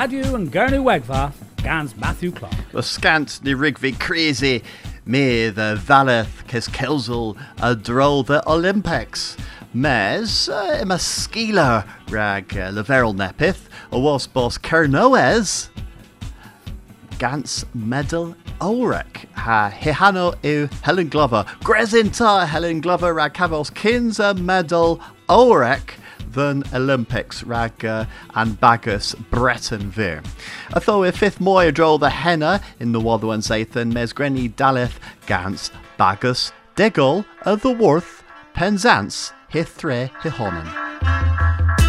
Radio and Gernu Wegva, Gans Matthew Clark. The scant ni rigvi crazy me the valeth kes kelzel a droll the Olympics. Mes uh, rag uh, nepith, a was boss Kernoes. Gans medal Ulrich ha hihano u Helen Glover. Grezinta Helen Glover rag havos kinza medal Ulrich than Olympics rag and bagus Breton vir. Fifth moy drol the henna in the Wadwan Zathan mes grenny daleth gans bagus diggle of the worth penzance hithre hihonen.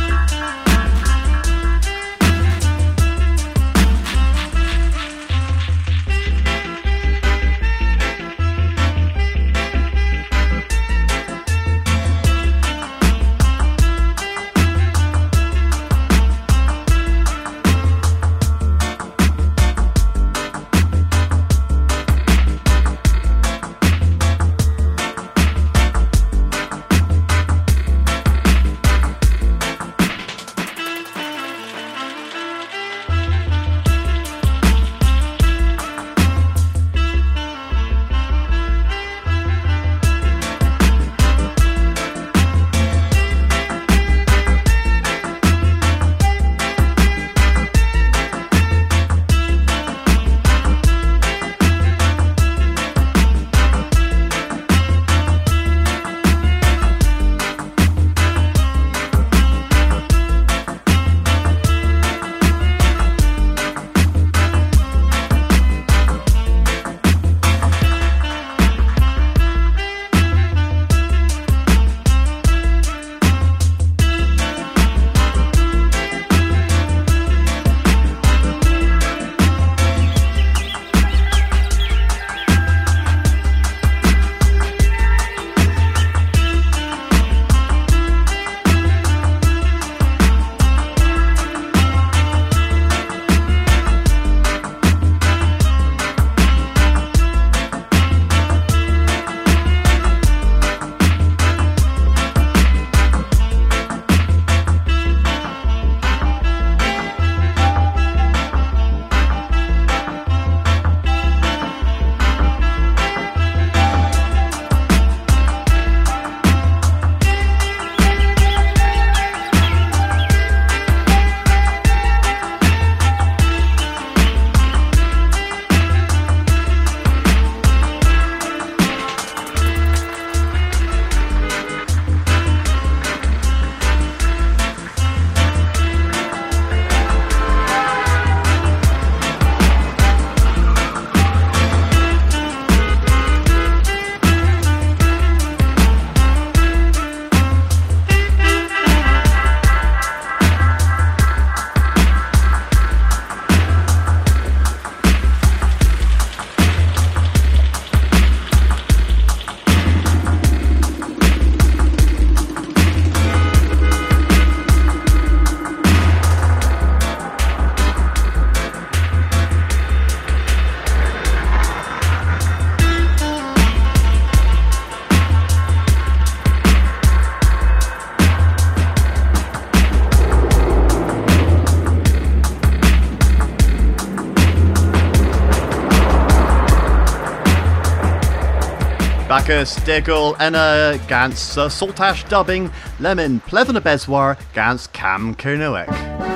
Marcus Diggle Enna Gans uh, Saltash Dubbing Lemon Plevena Beswar Gans Cam Kernoek.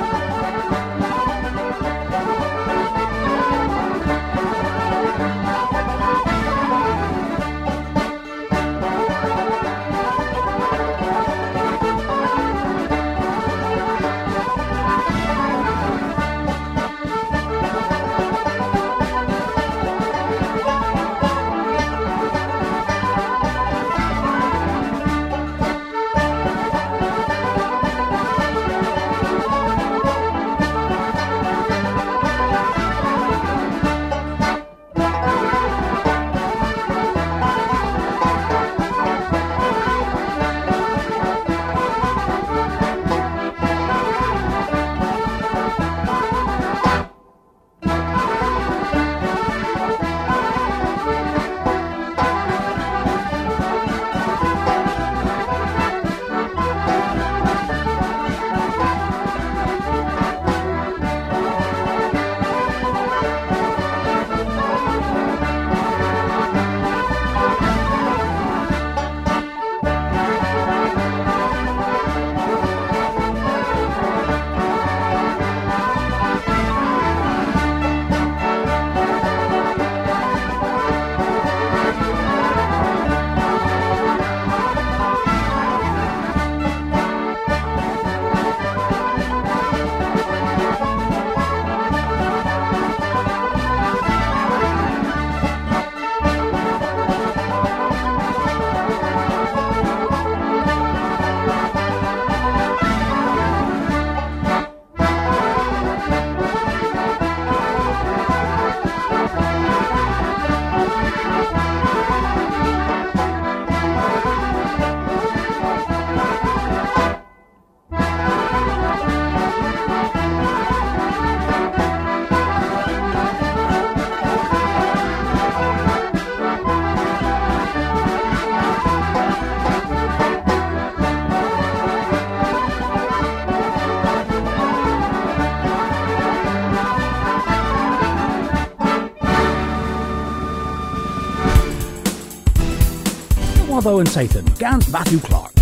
And Satan, Gans Matthew Clark.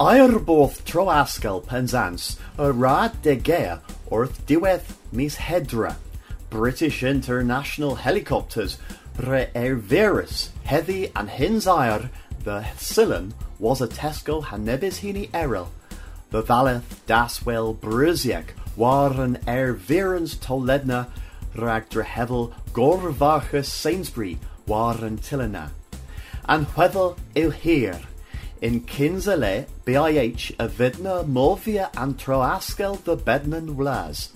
Airboth Troascal Penzance, a Rad de Gea, Orth Diweth Mis Hedra, British International Helicopters, Re Erverus, Heavy and Hinzair, the Sillen was a Tesco Hanebis Hini Eril, the Valeth Daswell Brusiek, waren Erverens Toledna, Rag Drehevel Gorvachus Sainsbury, waren Tillena, and Hwevel Ilhir, in Kinsale, BIH, a vidna Movia and Troaskel the Bednan Wlas.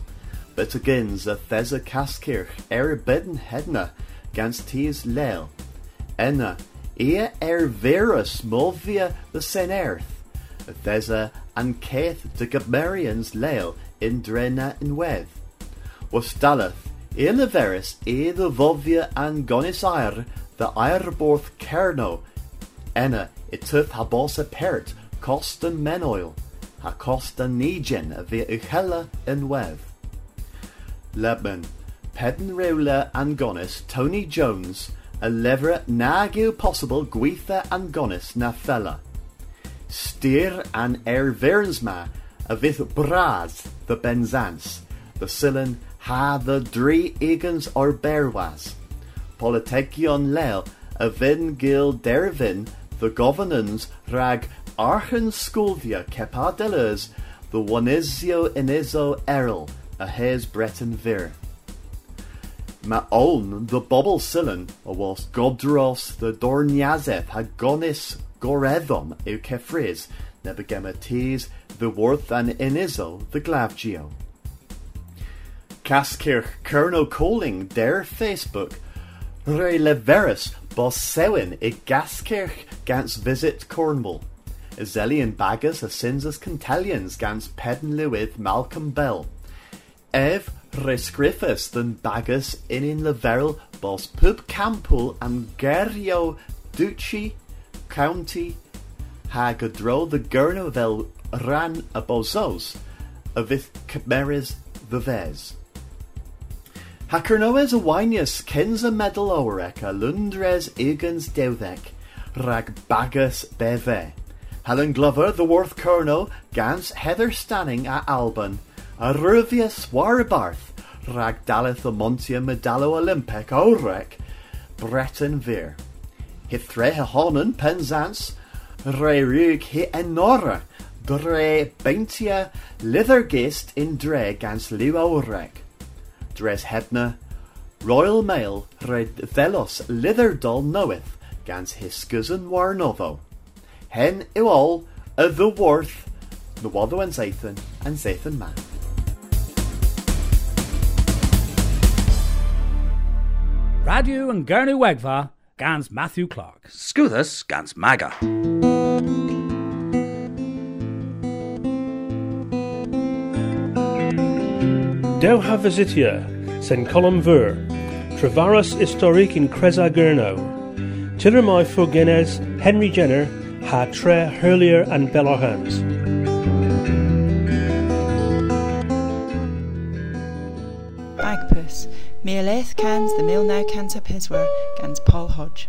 But agains a Thesa Kaskirch, er bedden hedna, gans ties leil. Enna, ea er verus Movia the sen earth. Thesa and Keth de Gabmarians leil in Drena in Weth. Was Daleth, e the veris, e the Vovia and Gonis the Airborth Kerno, Enna, it tuth ha bosa pert, costa menoil, ha costa nigen a vi uchella yn wedd. Lebman, Pedden Rewler Angonis, Tony Jones, a levera nag possible gweitha Angonis na fella. Steer an ervernsma a vith braz the benzans, the sillen ha the dri egans or berwas. Politekion lel a vin gil dervin the governance rag archen sculvia cepadelers the onesio inizo eril a hes breton vir. Ma on the bobble sillen a was godros the dorniazeth hagonis gorethom eu kefriz nebegemates the worth and inizo the glavgio. Kaskirch Kerno Coling der Facebook Re leveris bos sewin i Gaskirch gans visit Cornwall. Azelian baggers ascensus contalians gans pedden lewith Malcolm Bell. Ev rescriffus than baggers in in leveril bos pub campul and gerio ducci county hagadro the gurnovel ran a avith cameras the vez. Hacernoes Awinius Kinza medal orec a Lundres Egans Dewdek, rag bagus beve. Helen Glover, the Worth Colonel, Gans Heather Stanning a Alban, a Ruvius Warbarth, rag Daleth the Montia Medallo Olympic orec, Breton Vir. Hithre Honan Penzance, Re Rug He Enora, Dre Beintia Lithergist in Dre Gans Liw orec. Dres Hebna, Royal Mail red velos Litherdol knoweth gans hiscusan war novo. Hen yw all y the worth the waddo and Zathan and Zathan man. Radio and Gurney Wegva, Gans Matthew Clark. Scuthus gans maga. Dewha visitia, sen colum ver, Travarus historique in Creza Gurno, Tillermai Fugenes, Henry Jenner, Ha Tre Hurlier and Bellarhams. Bagpuss, Mealeth cans the mill now cans up his were, gans Paul Hodge.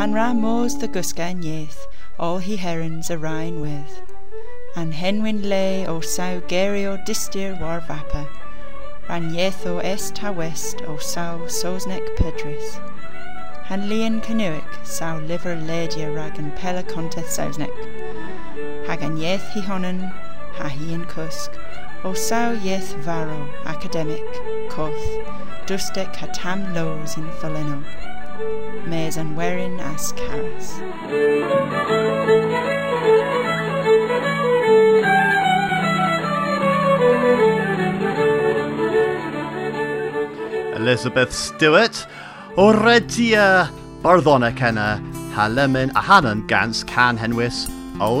Panra moors the guska nyeth, all he herons a rhine with. An henwyn lay o saw geri o distir war vapa, ran yeth o est ha west o saw sosnek pedris. Han lian canoic saw liver ledia rag an pela conteth sosnek. Hag an yeth hi honan, ha hi an cusk, o saw yeth varo, academic, koth, dustek ha tam lows in foleno. Mes an werin as caras. Elizabeth Stewart, o Redia Barddona Kenna, Halemin a Hanan Gans Can Henwis o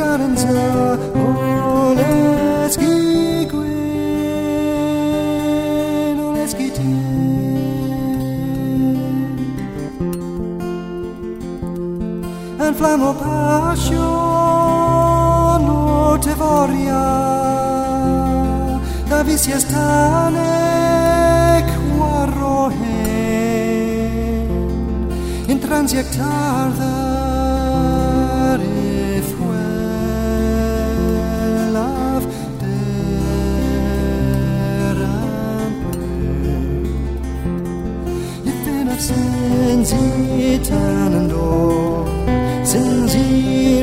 erin the gardens are all let's get gwyn oh let's get oh, and flam o passion oh, o teforia da visies tanek warrohen eh. in transjectar If of sins etan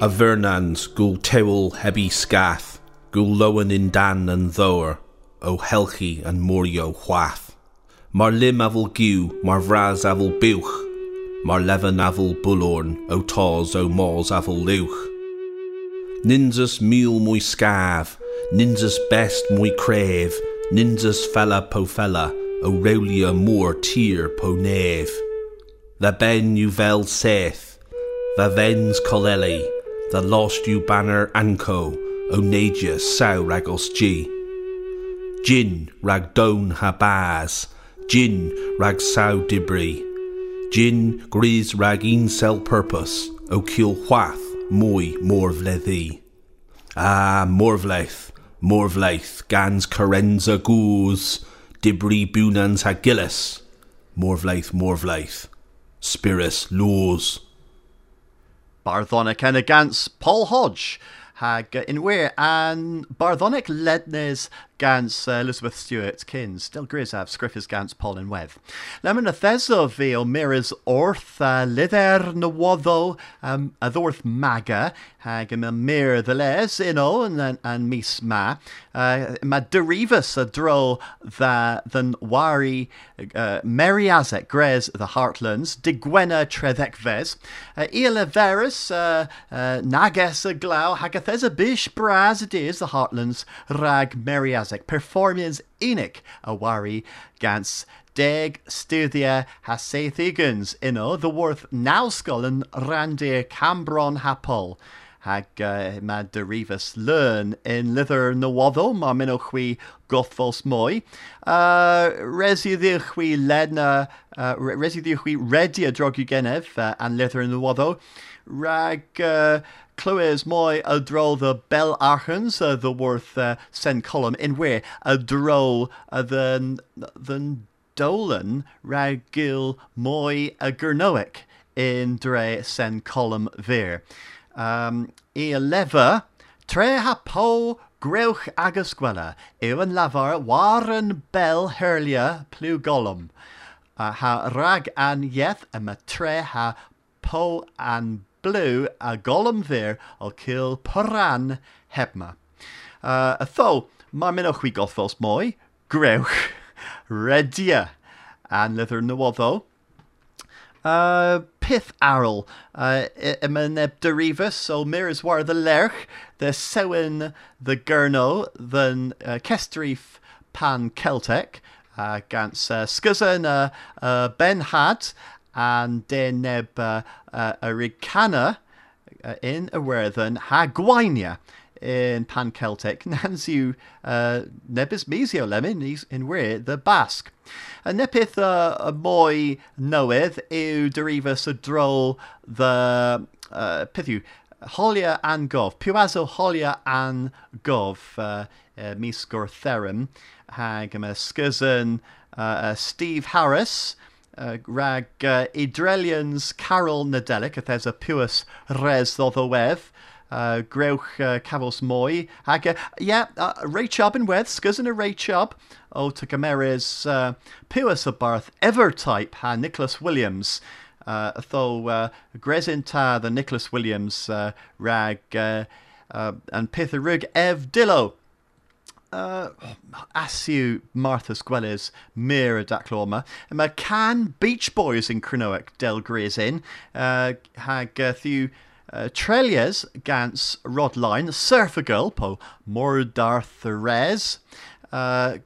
múr a gúl teil hebi scath, gúl loan in dan and dhoir, ó helchi an morio chwath. Mar lim afel giw, mar vras afel buwch, mar levan afel bulorn, ó tás ó mós afel luwch. Ninjas mil mwy ninjas best mwy ninjas fella po fella, ó reulia môr tir po nef. The ben you vel seth, the vens coleli, the lost you banner anco, o nadia saw ragos g. Jin rag don ha Jin rag saw dibri, Jin gris rag un sel purpose, o kill whath moi morvlethi. Ah, morvleth, morvleth, gans carenza goose, dibri bunans ha gillis, morvleth, morvleth, spirus laws. Barthonic and against Paul Hodge. Hag in where and Barthonic lednes gans uh, Elizabeth Stewart Kins. Still grisav scriffis gans Paul and Weth. Lemon a theso vi o miras orth uh, lither nawoddo um, adorth maga hag yma mir the les ino and and, mis ma. Uh, ma derivus a dro the than wari uh, Meriazek Grez the Heartlands digwena trethekves uh, Ila Verus uh, uh, nages glau hagathes a bish braz it is the Heartlands rag Meriazek performance enic a wari gans Deg studia hasethigans ino the worth nauskull and randir cambron hapol hag uh, ma derivus learn in lither nawoddo ma minochwi gothfos moi. Uh, residichwi ledna uh, residichwi redia drogu genev uh, and lither nawoddo rag uh, Clywes moi a dro the bell archens uh, the worth uh, sen column. In where? A dro uh, the the dolan ragil moi a gurnoic in dre sen column ver. um, e lefer, tre ha po grewch agos gwela, yw yn lafar war yn bel herlia plw golwm. A ha rag an ieth yma tre ha po an blw a golwm fyr o cil poran hebma. Uh, a tho, mae mynd o'ch goth fel smoi, grewch, redia, an lythyr nywoddo. Uh, pith arl uh, yma neb derifus so mirrors war the lerch the sewin the gurno then uh, kestrif pan Celtic uh, gans uh, uh, uh, ben had and den neb uh, uh, a ricana uh, in Iwerddon ha in Pan Celtic, Nansiw uh, nebys misio lemon in we the Basque. A nepith uh, y mwy newydd yw derifus y the uh, peth yw holia an gof, piwazo holia an gof uh, uh, mis gortherem hag uh, Steve Harris, uh, rag uh, Idrelians Carol Nadelic, if there's a puas res wedd, uh, grewch uh, cafos uh, yeah, uh, Chubb yn wedd, sgysyn y Ray Chubb, o to gymerys uh, y barth ever type ha Nicholas Williams, uh, tho uh, ta the Nicholas Williams uh, rag uh, uh, and pith y rug ev dillo. Uh, asiw Martha Sgwelles mir y dacloma. Mae can Beach Boys in Cronoic del Grisin uh, hag uh, uh, Trelias gans Rodline, Surfer Girl po Mordarth Res. Uh,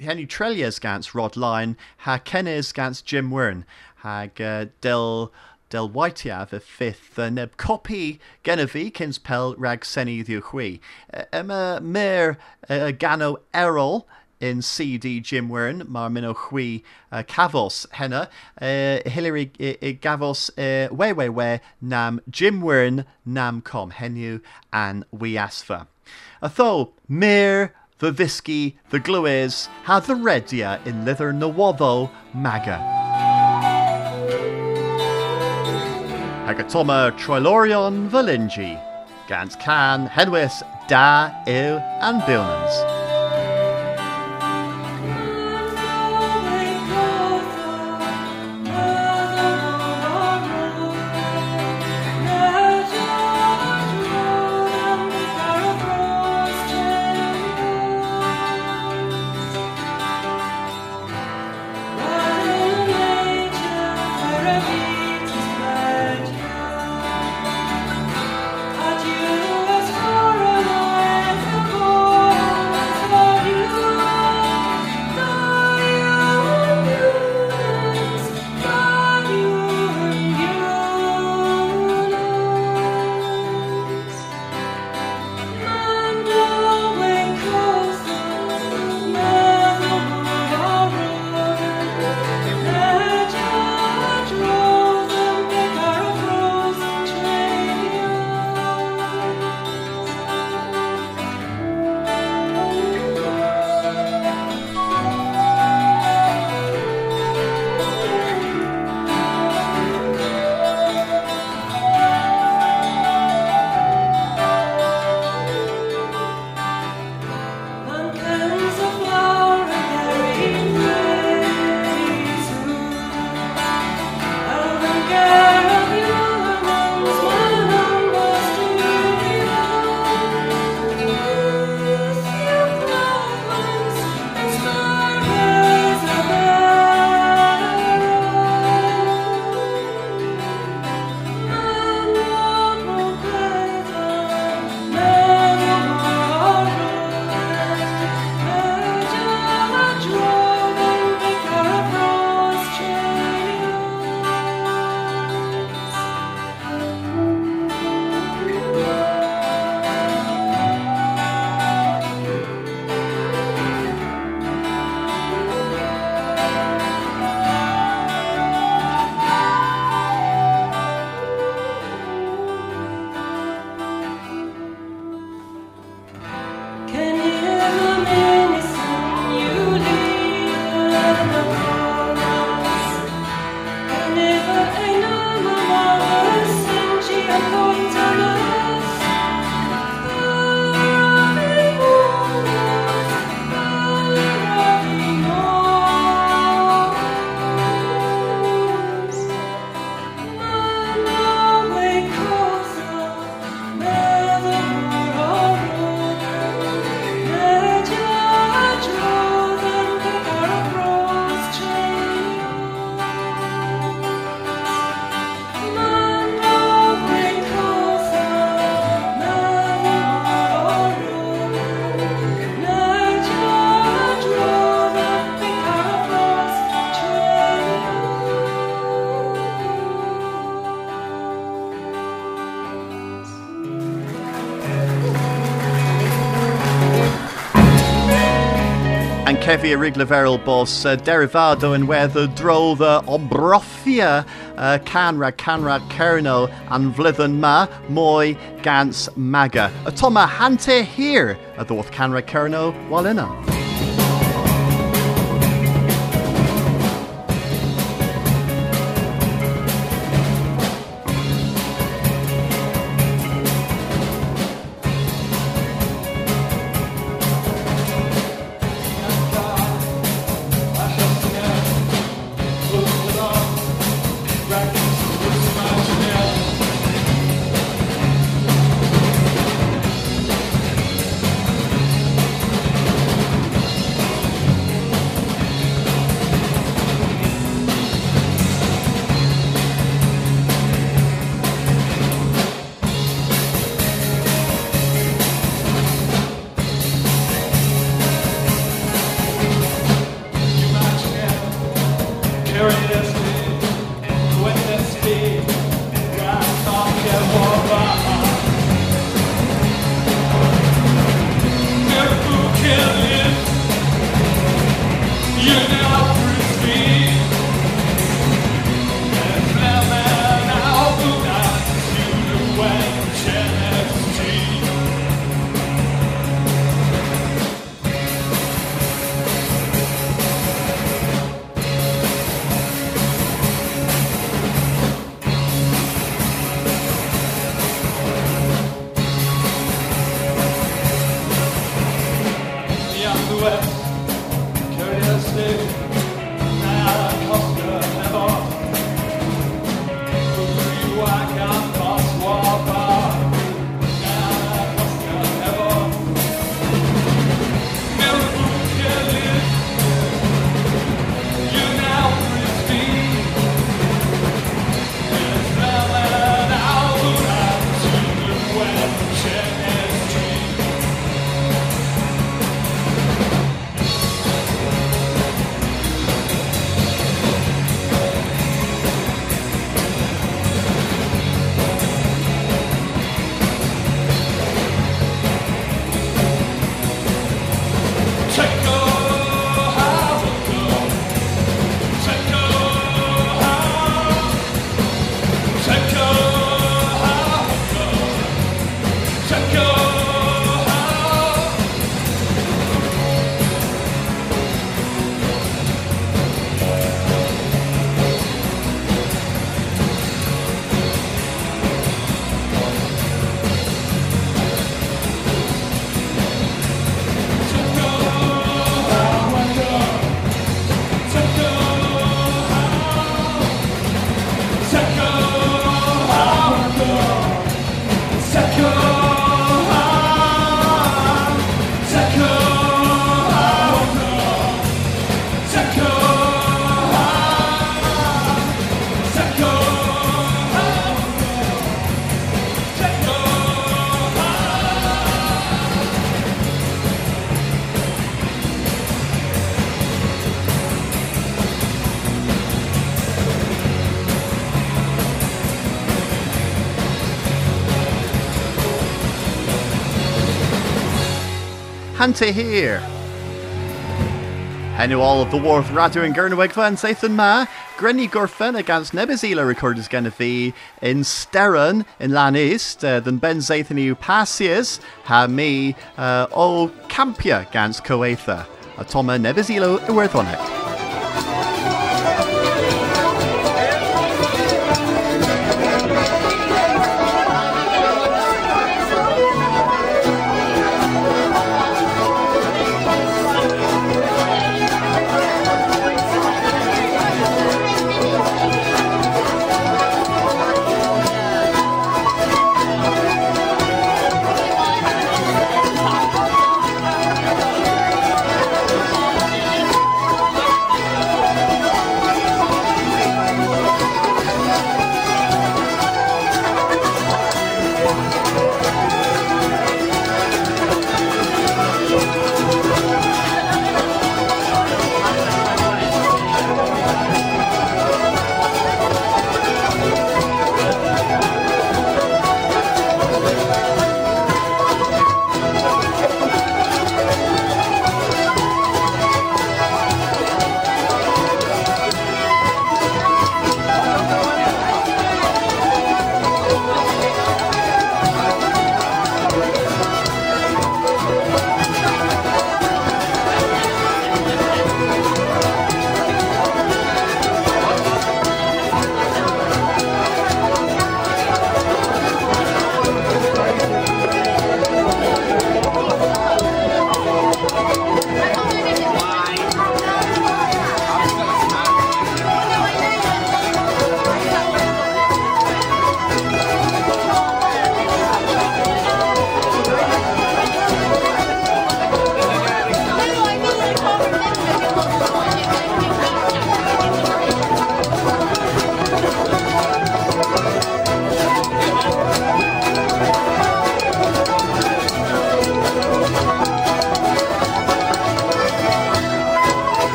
Henry Trelias gans Rodline, ha Kennes gans Jim Wearne, hag uh, del del Whiteav y fifth uh, neb copi genefi cyns pel rag seni the chwi. Uh, yma mer uh, gano erol in CD Jim Wearne, mar minno chwi uh, cafos henna. Uh, Hillary i, i gafos uh, we we we nam Jim Wearne nam com henu an we asfa. A tho mer the visky, the glues, ha the redia in lither nawoddo maga. Agatoma Trilorion Valingi, Gans Can, Henwis, Da, Ew, and Bilnans. Kevi Rigleveril Boss uh, Derivado and where the dro the Obrofia uh, Canra Canra Kerno and Vlithen Ma Moy Gans Maga. Atoma Hante here the Canra Kerno Walina. Hante here. Hennu all of the Wharf Radio and Gernaweg and Sathan Ma, Grenny Gorfen against Nebezila recorded gonna be in Sterren in Lanist, uh, then Ben Zathaniu Passius, ha me uh, o Campia against Coetha. Atoma Nebezilo Iwerthonek.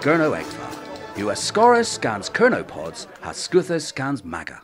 Gurno. US Scorus scans Kernopods, has Scuthus scans Maga.